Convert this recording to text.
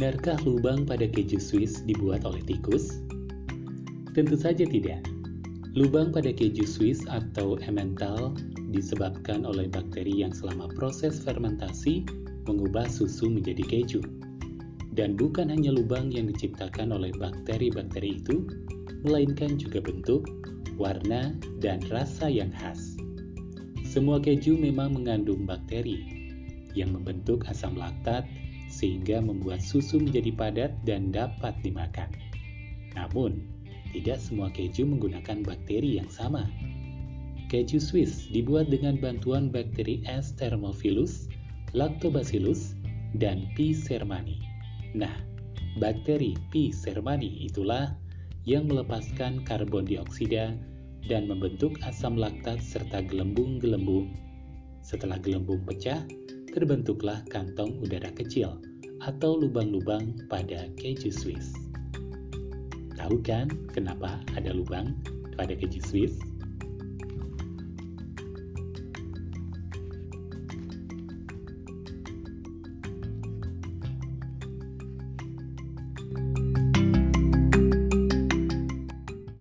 Benarkah lubang pada keju Swiss dibuat oleh tikus? Tentu saja tidak. Lubang pada keju Swiss atau Emmental disebabkan oleh bakteri yang selama proses fermentasi mengubah susu menjadi keju. Dan bukan hanya lubang yang diciptakan oleh bakteri-bakteri itu, melainkan juga bentuk, warna, dan rasa yang khas. Semua keju memang mengandung bakteri yang membentuk asam laktat sehingga membuat susu menjadi padat dan dapat dimakan. Namun, tidak semua keju menggunakan bakteri yang sama. Keju Swiss dibuat dengan bantuan bakteri S. thermophilus, Lactobacillus, dan P. sermani. Nah, bakteri P. sermani itulah yang melepaskan karbon dioksida dan membentuk asam laktat serta gelembung-gelembung. Setelah gelembung pecah, terbentuklah kantong udara kecil atau lubang-lubang pada keju Swiss. Tahu kan kenapa ada lubang pada keju Swiss?